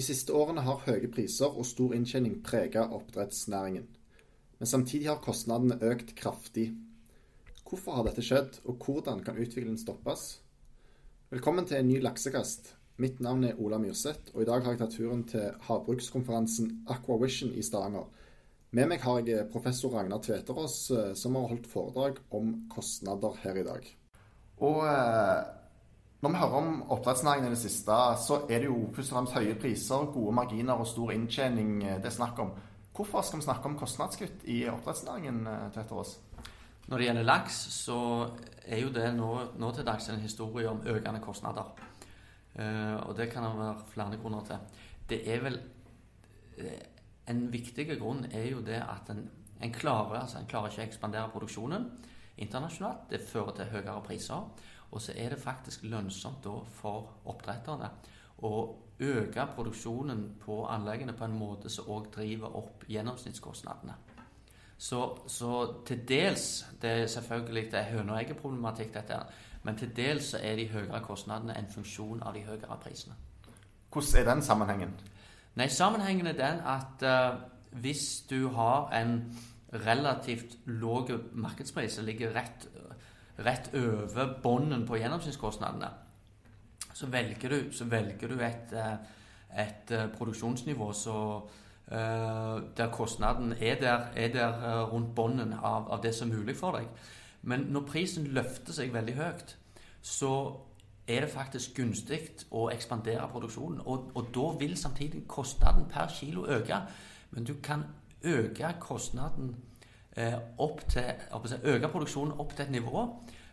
De siste årene har høye priser og stor inntjening preget oppdrettsnæringen. Men samtidig har kostnadene økt kraftig. Hvorfor har dette skjedd, og hvordan kan utviklingen stoppes? Velkommen til en ny laksekast. Mitt navn er Ola Myrseth, og i dag har jeg tatt turen til havbrukskonferansen Aquavision i Stavanger. Med meg har jeg professor Ragnar Tveterås, eh, som har holdt foredrag om kostnader her i dag. Og eh, når vi hører om oppdrettsnæringen i det siste, så er det jo først og fremst høye priser, gode marginer og stor inntjening eh, det er snakk om. Hvorfor skal vi snakke om kostnadskutt i oppdrettsnæringen, etter oss? Når det gjelder laks, så er jo det nå, nå til dags en historie om økende kostnader. Uh, og det kan det være flere grunner til. Det er vel En viktig grunn er jo det at en, en, klarer, altså en klarer ikke å ekspandere produksjonen internasjonalt. Det fører til høyere priser. Og så er det faktisk lønnsomt da for oppdretterne å øke produksjonen på anleggene på en måte som òg driver opp gjennomsnittskostnadene. Så, så, til dels Det er selvfølgelig det er høne- og eggeproblematikk, dette. Men til dels så er de høyere kostnadene en funksjon av de høyere prisene. Hvordan er den sammenhengen? Nei, Sammenhengen er den at uh, hvis du har en relativt lav markedspris som ligger rett rett over bånden på gjennomsnittskostnadene, så velger du, så velger du et, eh, et, eh, produksjonsnivå så, uh, der kostnaden er der, er der rundt bånden av, av, det som er mulig for deg. Men når prisen løfter seg veldig høyt, så er det faktisk gunstig å ekspandere produksjonen. Og, og da vil samtidig kostnaden per kilo øke. Men du kan øke kostnaden Eh, opp til, øke produksjonen opp til et nivå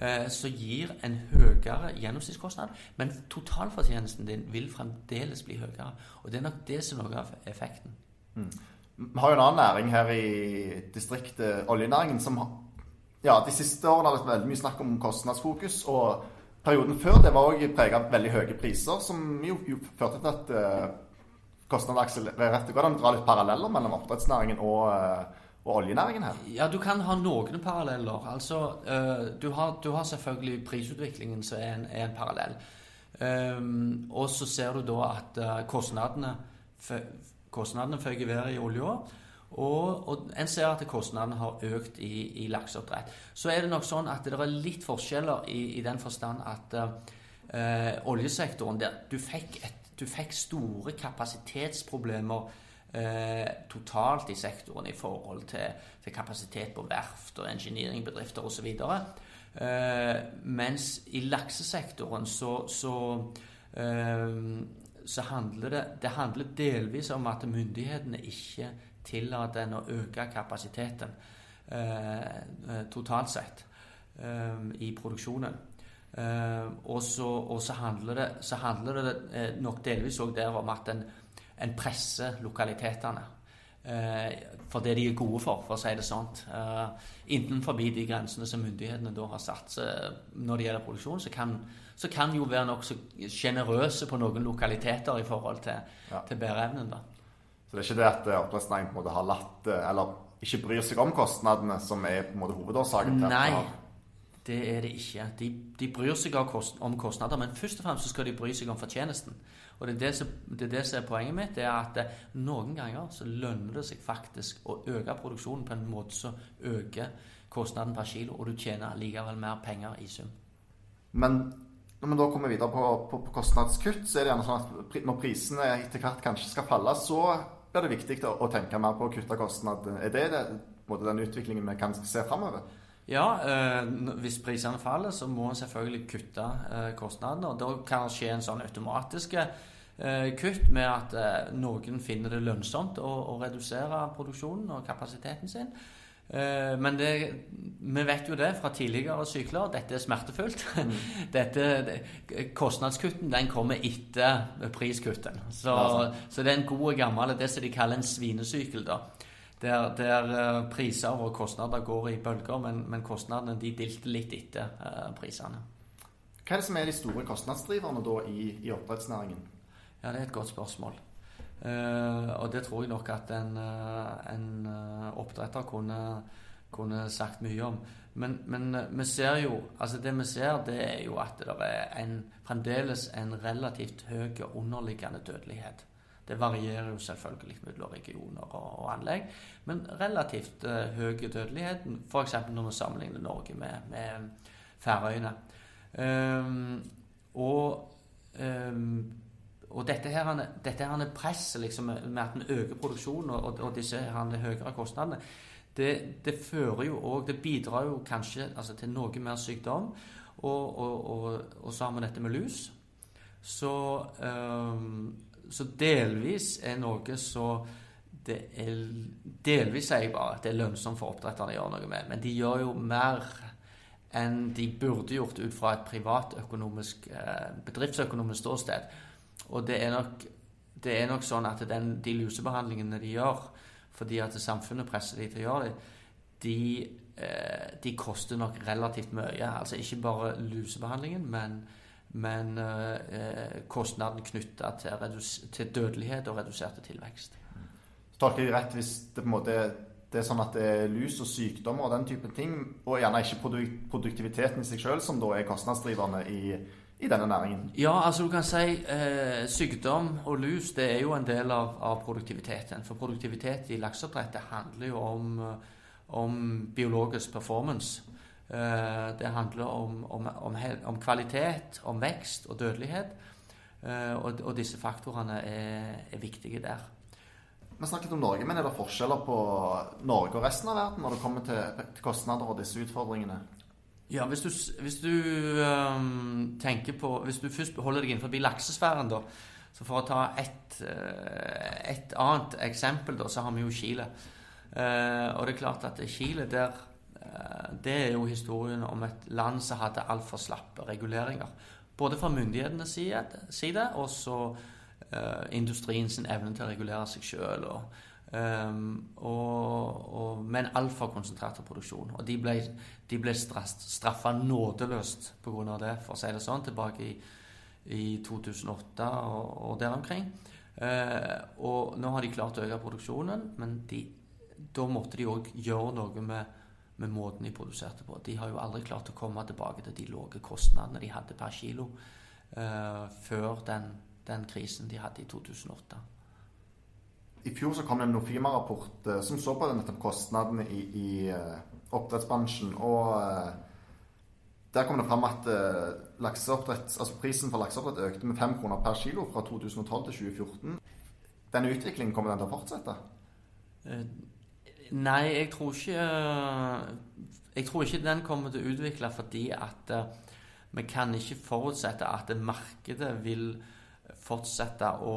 eh, som gir en høyere gjennomsnittskostnad, men totalfortjenesten din vil fremdeles bli høyere. Og det er nok det som er noe av effekten. Mm. Vi har jo en annen næring her i distriktet, oljenæringen, som ja, de siste årene har vært veldig mye snakk om kostnadsfokus. og Perioden før det var også preget av veldig høye priser, som jo, jo førte til at uh, kostnadene akselererte. Går det an å dra litt paralleller mellom oppdrettsnæringen og uh, og oljenæringen her? Ja, du kan ha noen paralleller. Altså, uh, du, har, du, har, selvfølgelig prisutviklingen som er en, er en parallell. Um, og så ser du da at uh, kostnadene kostnadene føyer i været i olja. Og, og, en ser at kostnadene har økt i, i lakseoppdrett. Så er det nok sånn at det er litt forskjeller i, i den forstand at uh, oljesektoren der du fikk, et, du fikk store kapasitetsproblemer totalt i sektoren i forhold til, til kapasitet på verft og engineeringbedrifter osv. Eh, mens i laksesektoren så, så, eh, så handler det, det handler delvis om at myndighetene ikke tillater en å øke kapasiteten eh, eh totalt sett eh, i produksjonen. Og så, handler det, så handler det nok delvis òg der om at en, en presser lokalitetene. Eh, for det de er gode for, for å si det sånn. Eh, innenfor de grensene som myndighetene da har satt når det gjelder produksjon, så kan, så kan jo være nokså sjenerøse på noen lokaliteter i forhold til, ja. til bæreevnen. Så det er ikke det at eh, oppdrettsnæringen har latt eller ikke bryr seg om kostnadene, som er på en måte hovedårsaken til Nei, det er det ikke. De, de bryr seg om kostnader, men først og fremst så skal de bry seg om fortjenesten. Og det er det, som, det er det som er poenget mitt, det er at eh, noen ganger så lønner det seg faktisk å øke produksjonen på en måte som øker kostnaden per kilo, og du tjener likevel mer penger i sum. Men når vi da kommer videre på, på, på, kostnadskutt, så er det gjerne sånn at når prisene etter hvert kanskje skal falle, så blir det viktig å, å tenke mer på å kutte kostnad. Er det, det den utviklingen vi kan se framover? Ja, eh, hvis prisene faller, så må en selvfølgelig kutte eh, kostnadene. og Da kan det skje en sånn automatisk eh, kutt med at noen finner det lønnsomt å, å, redusere produksjonen og kapasiteten sin. Eh, men det, vi vet jo det fra tidligere sykler, dette er smertefullt. Mm. Dette, det, kostnadskutten den kommer etter priskutten. Så, ja, så, det er en god og gammel det som de kaller en svinesykkel. da der, der uh, priser og kostnader går i bølger, men, men kostnadene de dilter litt etter uh, prisene. Hva er det som er de store kostnadsdriverne da i, i oppdrettsnæringen? Ja, Det er et godt spørsmål. Uh, og det tror jeg nok at en, en oppdretter kunne, kunne, sagt mye om. Men, men, vi ser jo altså det vi ser, det er jo at det er en, fremdeles en relativt høy underliggende dødelighet. Det varierer jo selvfølgelig mellom regioner og, og, anlegg, men relativt uh, høy dødelighet, f.eks. når vi sammenligner Norge med, med Færøyene. Um, og, um, og dette her, her presset liksom, med at en øker produksjonen og, og disse her høyere kostnadene, det, det, fører jo òg Det bidrar jo kanskje altså, til noe mer sykdom. Og, og, og, så har vi dette med lus. Så, um, så delvis er noe så det er, Delvis sier jeg bare at det er lønnsomt for oppdretterne å gjøre noe med, men de gjør jo mer enn de burde gjort ut fra et privatøkonomisk, eh, bedriftsøkonomisk ståsted. Og det er nok, det er nok sånn at den, de lusebehandlingene de gjør, fordi at samfunnet presser de til å gjøre det, de, eh, de koster nok relativt mye. Altså ikke bare lusebehandlingen, men, men eh, kostnaden knytta til, til, dødelighet og reduserte tilvekst. Tolker jeg rett hvis det måte det er sånn at det er lus og sykdommer og den typen ting, og gjerne ikke produktiviteten i seg sjøl som da er kostnadsdrivende i, i, denne næringen? Ja, altså du kan si eh, sykdom og lus det er jo en del av, av produktiviteten. For produktivitet i lakseoppdrett handler jo om, om biologisk performance. Eh, det handler om, om, om, kvalitet, om vekst og dødelighet. Eh, og, og, disse faktorene er, er viktige der. Vi snakket om Norge, men er det forskjeller på Norge og resten av verden når det kommer til, kostnader og disse utfordringene? Ja, hvis du, hvis du um, tenker på Hvis du først holder deg innenfor laksesfæren, da, så for å ta ett uh, et annet eksempel, da, så har vi jo Chile. Uh, og det er klart at Chile der Det er jo historien om et land som hadde altfor slappe reguleringer. Både fra myndighetenes side, og så uh, industrien sin evne til å regulere seg sjøl. Um, og, og, men altfor konsentrert produksjon. Og de ble, de ble straffa nådeløst pga. det, for å si det sånn, tilbake i, i 2008 og, og der omkring. Uh, og nå har de klart å øke produksjonen, men de, da måtte de òg gjøre noe med, med, måten de produserte på. De har jo aldri klart å komme tilbake til de lave kostnadene de hadde per kilo uh, før den den krisen de hadde i 2008. I fjor så kom det en Nofima-rapport uh, som så på nettopp kostnadene i, i uh, oppdrettsbransjen. og der kom det fram at altså prisen for lakseoppdrett økte med 5 kroner per kilo fra 2012 til 2014. Denne utviklingen, kommer den til å fortsette? Nei, jeg tror ikke Jeg tror ikke den kommer til å utvikle fordi at vi kan ikke forutsette at markedet vil fortsette å,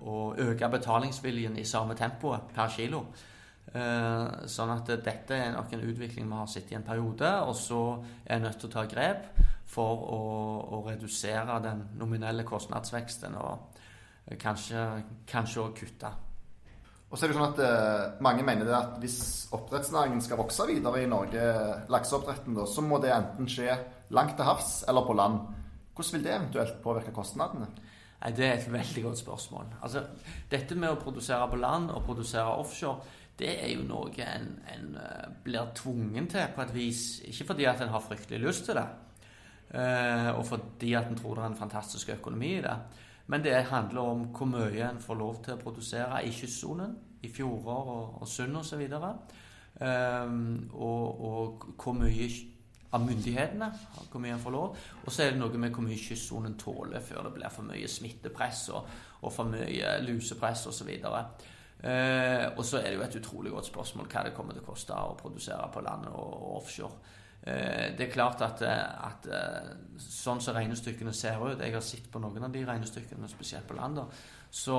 å, øke betalingsviljen i samme tempo per kilo. Eh, sånn at dette er nok en utvikling vi har sett i en periode, og så er jeg nødt til å ta grep for å, å redusere den nominelle kostnadsveksten og kanskje, kanskje å kutte. Og så er det jo sånn at eh, Mange mener det at hvis oppdrettsnæringen skal vokse videre i Norge, lakseoppdretten, da, så må det enten skje langt til havs eller på land. Hvordan vil det eventuelt påvirke kostnadene? Nei, Det er et veldig godt spørsmål. Altså, Dette med å produsere på land og produsere offshore, det er jo noe en, en uh, blir tvungen til på et vis. Ikke fordi at en har fryktelig lyst til det, uh, og fordi at en tror det er en fantastisk økonomi i det. Men det handler om hvor mye en får lov til å produsere i kystsonen, i fjorder og, og sund osv. Um, eh, og, og hvor mye av myndighetene hvor mye en får lov. Og så er det noe med hvor mye kystsonen tåler før det blir for mye smittepress og, og for mye lusepress osv. Eh, og så er det jo et utrolig godt spørsmål hva det kommer til å koste å produsere på landet og, og offshore. Eh, det er klart at, at, eh, sånn som regnestykkene ser ut Jeg har sett på noen av de regnestykkene, spesielt på Lander, så,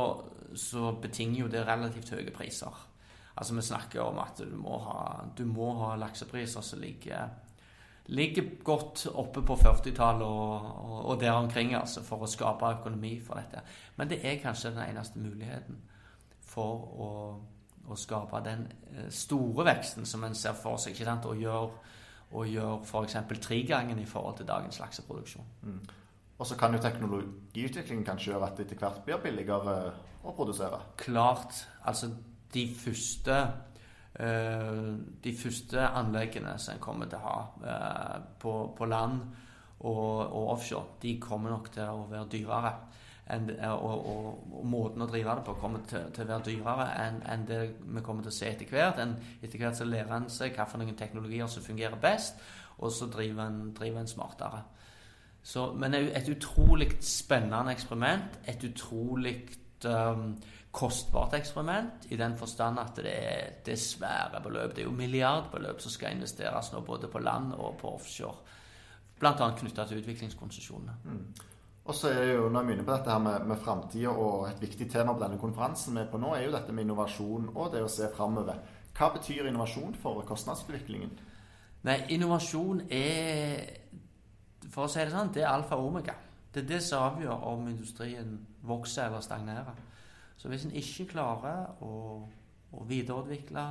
så betinger jo det relativt høye priser. Altså Vi snakker om at du må ha, du må ha laksepriser som ligger ligger godt oppe på 40-tallet og, og, der omkring altså, for å skape økonomi for dette. Men det er kanskje den eneste muligheten for å, å skape den eh, store veksten som en ser for seg. ikke sant, Og gjøre og gjør f.eks. tregangen i forhold til dagens lakseproduksjon. Mm. Og så kan jo teknologiutviklingen kanskje gjøre at det etter hvert blir billigere å produsere? Klart. Altså de første Eh, de første anleggene som en kommer til å ha eh, på, på land og, og, offshore, de kommer nok til å være dyrere en, og, og, og, måten å drive det på kommer til, til å være dyrere enn en det vi kommer til å se etter hvert. En, etter hvert så lærer en seg hvilke teknologier som fungerer best, og så driver en, driver en smartere. Så, men et utrolig spennende eksperiment. Et utrolig um, kostbart eksperiment i den forstand at det er, det er svære beløp. Det er jo milliardbeløp som skal investeres nå både på land og på offshore. Bl.a. knytta til utviklingskonsesjonene. Mm. Og så er jo, når jeg begynner på dette her med, med framtida, og et viktig tema på denne konferansen vi er på nå, er jo dette med innovasjon og det å se framover. Hva betyr innovasjon for kostnadsutviklingen? Nei, innovasjon er For å si det sånn, det er alfa og omega. Det er det som avgjør om industrien vokser eller stagnerer. Så hvis en ikke klarer å, å videreutvikle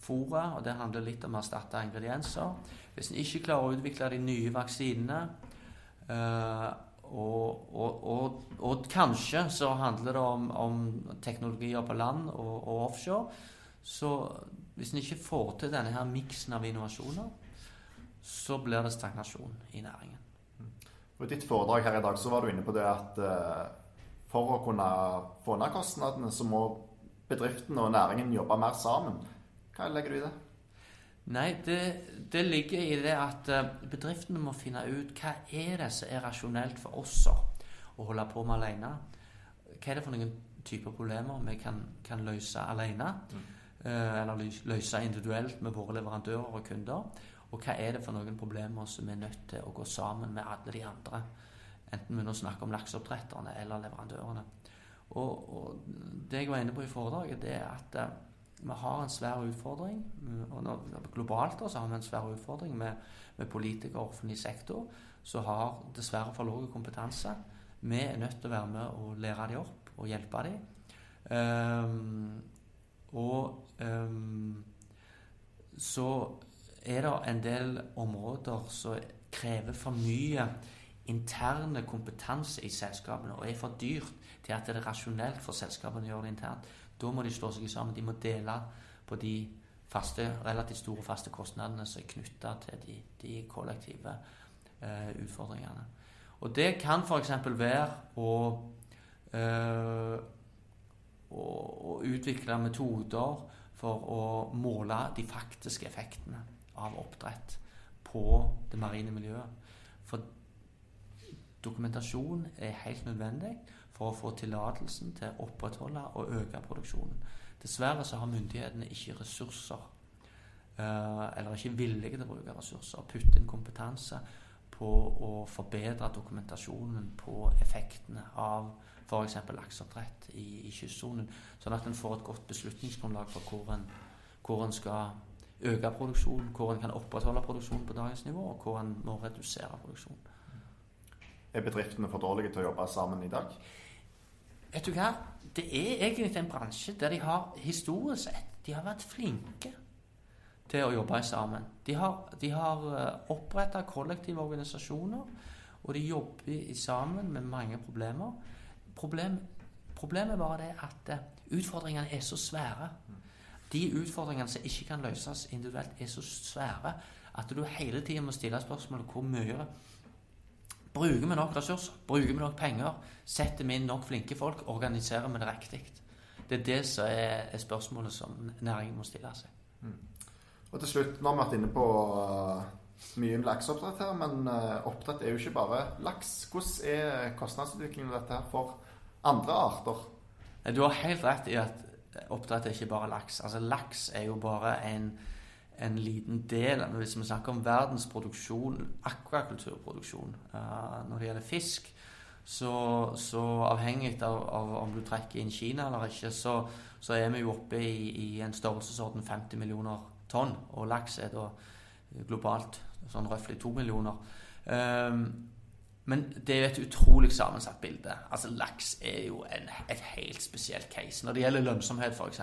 fôret, og det handler litt om å erstatte ingredienser Hvis en ikke klarer å utvikle de nye vaksinene uh, og, og, og, og, kanskje så handler det om, om teknologier på land og, offshore. Så hvis en ikke får til denne her miksen av innovasjoner, så blir det stagnasjon i næringen. I ditt foredrag her i dag så var du inne på det at uh, for å kunne få ned kostnadene, så må bedriftene og næringen jobbe mer sammen. Hva legger du i det? Nei, det, det, ligger i det at eh, bedriftene må finne ut hva er det som er rasjonelt for oss å holde på med alene. Hva er det for noen typer problemer vi kan, kan løse alene? Mm. Eh, eller løse individuelt med våre leverandører og kunder. Og hva er det for noen problemer som vi er nødt til å gå sammen med alle de andre? Enten vi nå snakker om lakseoppdretterne eller leverandørene. Og, og, det jeg var inne på i foredraget, det er at eh, vi har en svær utfordring. og nå, Globalt så har vi en svær utfordring med, med politikere og offentlig sektor som har dessverre for lav kompetanse. Vi er nødt til å være med og lære dem opp og hjelpe dem. Um, og um, så er det en del områder som krever for mye interne kompetanse i selskapene og er for dyrt til at det er rasjonelt for selskapene å gjøre det internt. Da må de slå seg sammen. De må dele på de faste, relativt store faste kostnadene som er knytta til de, de kollektive eh, utfordringene. Og det kan f.eks. være å, eh, å, å, utvikle metoder for å måle de faktiske effektene av oppdrett på det marine miljøet. For dokumentasjon er helt nødvendig for å få tillatelsen til å opprettholde og øke produksjonen. Dessverre så har myndighetene ikke ressurser, eh, eller ikke villige til å bruke ressurser, putte inn kompetanse på å forbedre dokumentasjonen på effektene av f.eks. lakseoppdrett i, i kystsonen, sånn at en får et godt beslutningsgrunnlag for hvor en, hvor en skal øke produksjonen, hvor en kan opprettholde produksjonen på dagens nivå, og hvor en må redusere produksjonen. Er bedriftene for dårlige til å jobbe sammen i dag? Vet du hva? Det er egentlig en bransje der de har historisk sett de har vært flinke til å jobbe sammen. De har, de har eh, oppretta kollektive organisasjoner, og de jobber sammen med mange problemer. Problem, problemet var det at eh, utfordringene er så svære. De utfordringene som ikke kan løses individuelt, er så svære at du hele tida må stille spørsmålet hvor mye Bruker vi nok ressurser? Bruker vi nok penger? Setter vi inn nok flinke folk? Organiserer vi det riktig? Det er det som er, spørsmålet som næringen må stille seg. Mm. Og til slutt, Nå har vi vært inne på uh, mye lakseoppdrett her, men uh, oppdrett er jo ikke bare laks. Hvordan er kostnadsutviklingen av dette her for andre arter? Du har helt rett i at oppdrett er ikke bare laks. Altså Laks er jo bare en en liten del Hvis vi snakker om verdens produksjon, akvakulturproduksjon, uh, når det gjelder fisk, så, så avhengig av, av, om du trekker inn Kina eller ikke, så, så er vi jo oppe i, i, en størrelsesorden 50 millioner tonn. Og laks er da globalt sånn røftlig 2 millioner. Um, men det er jo et utrolig sammensatt bilde. Altså Laks er jo en, et helt spesielt case. Når det gjelder lønnsomhet, f.eks.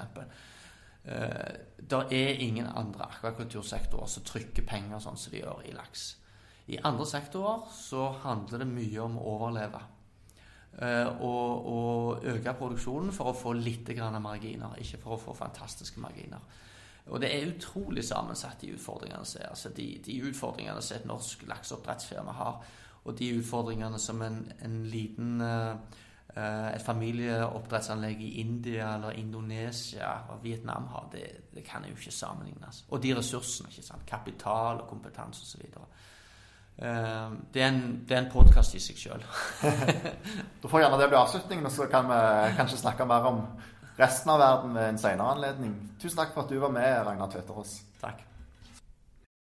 Eh, det er ingen andre akvakultursektorer som trykker penger sånn som de gjør i laks. I andre sektorer så handler det mye om å overleve. Eh, og, og, øke produksjonen for å få litt marginer, ikke for å få fantastiske marginer. Og det er utrolig sammensatt, de utfordringene som er. Altså de, de utfordringene som et norsk lakseoppdrettsfirma har, og de utfordringene som en, en liten uh, et familieoppdrettsanlegg i India eller Indonesia og Vietnam har, det, det kan jo ikke sammenlignes. Og de ressursene. ikke sant? Kapital og kompetanse osv. Uh, det er en, det er en podkast i seg sjøl. da får gjerne det bli avslutningen, og så kan vi kanskje snakke mer om resten av verden ved en senere anledning. Tusen takk for at du var med, Ragnar Tveterås. Takk.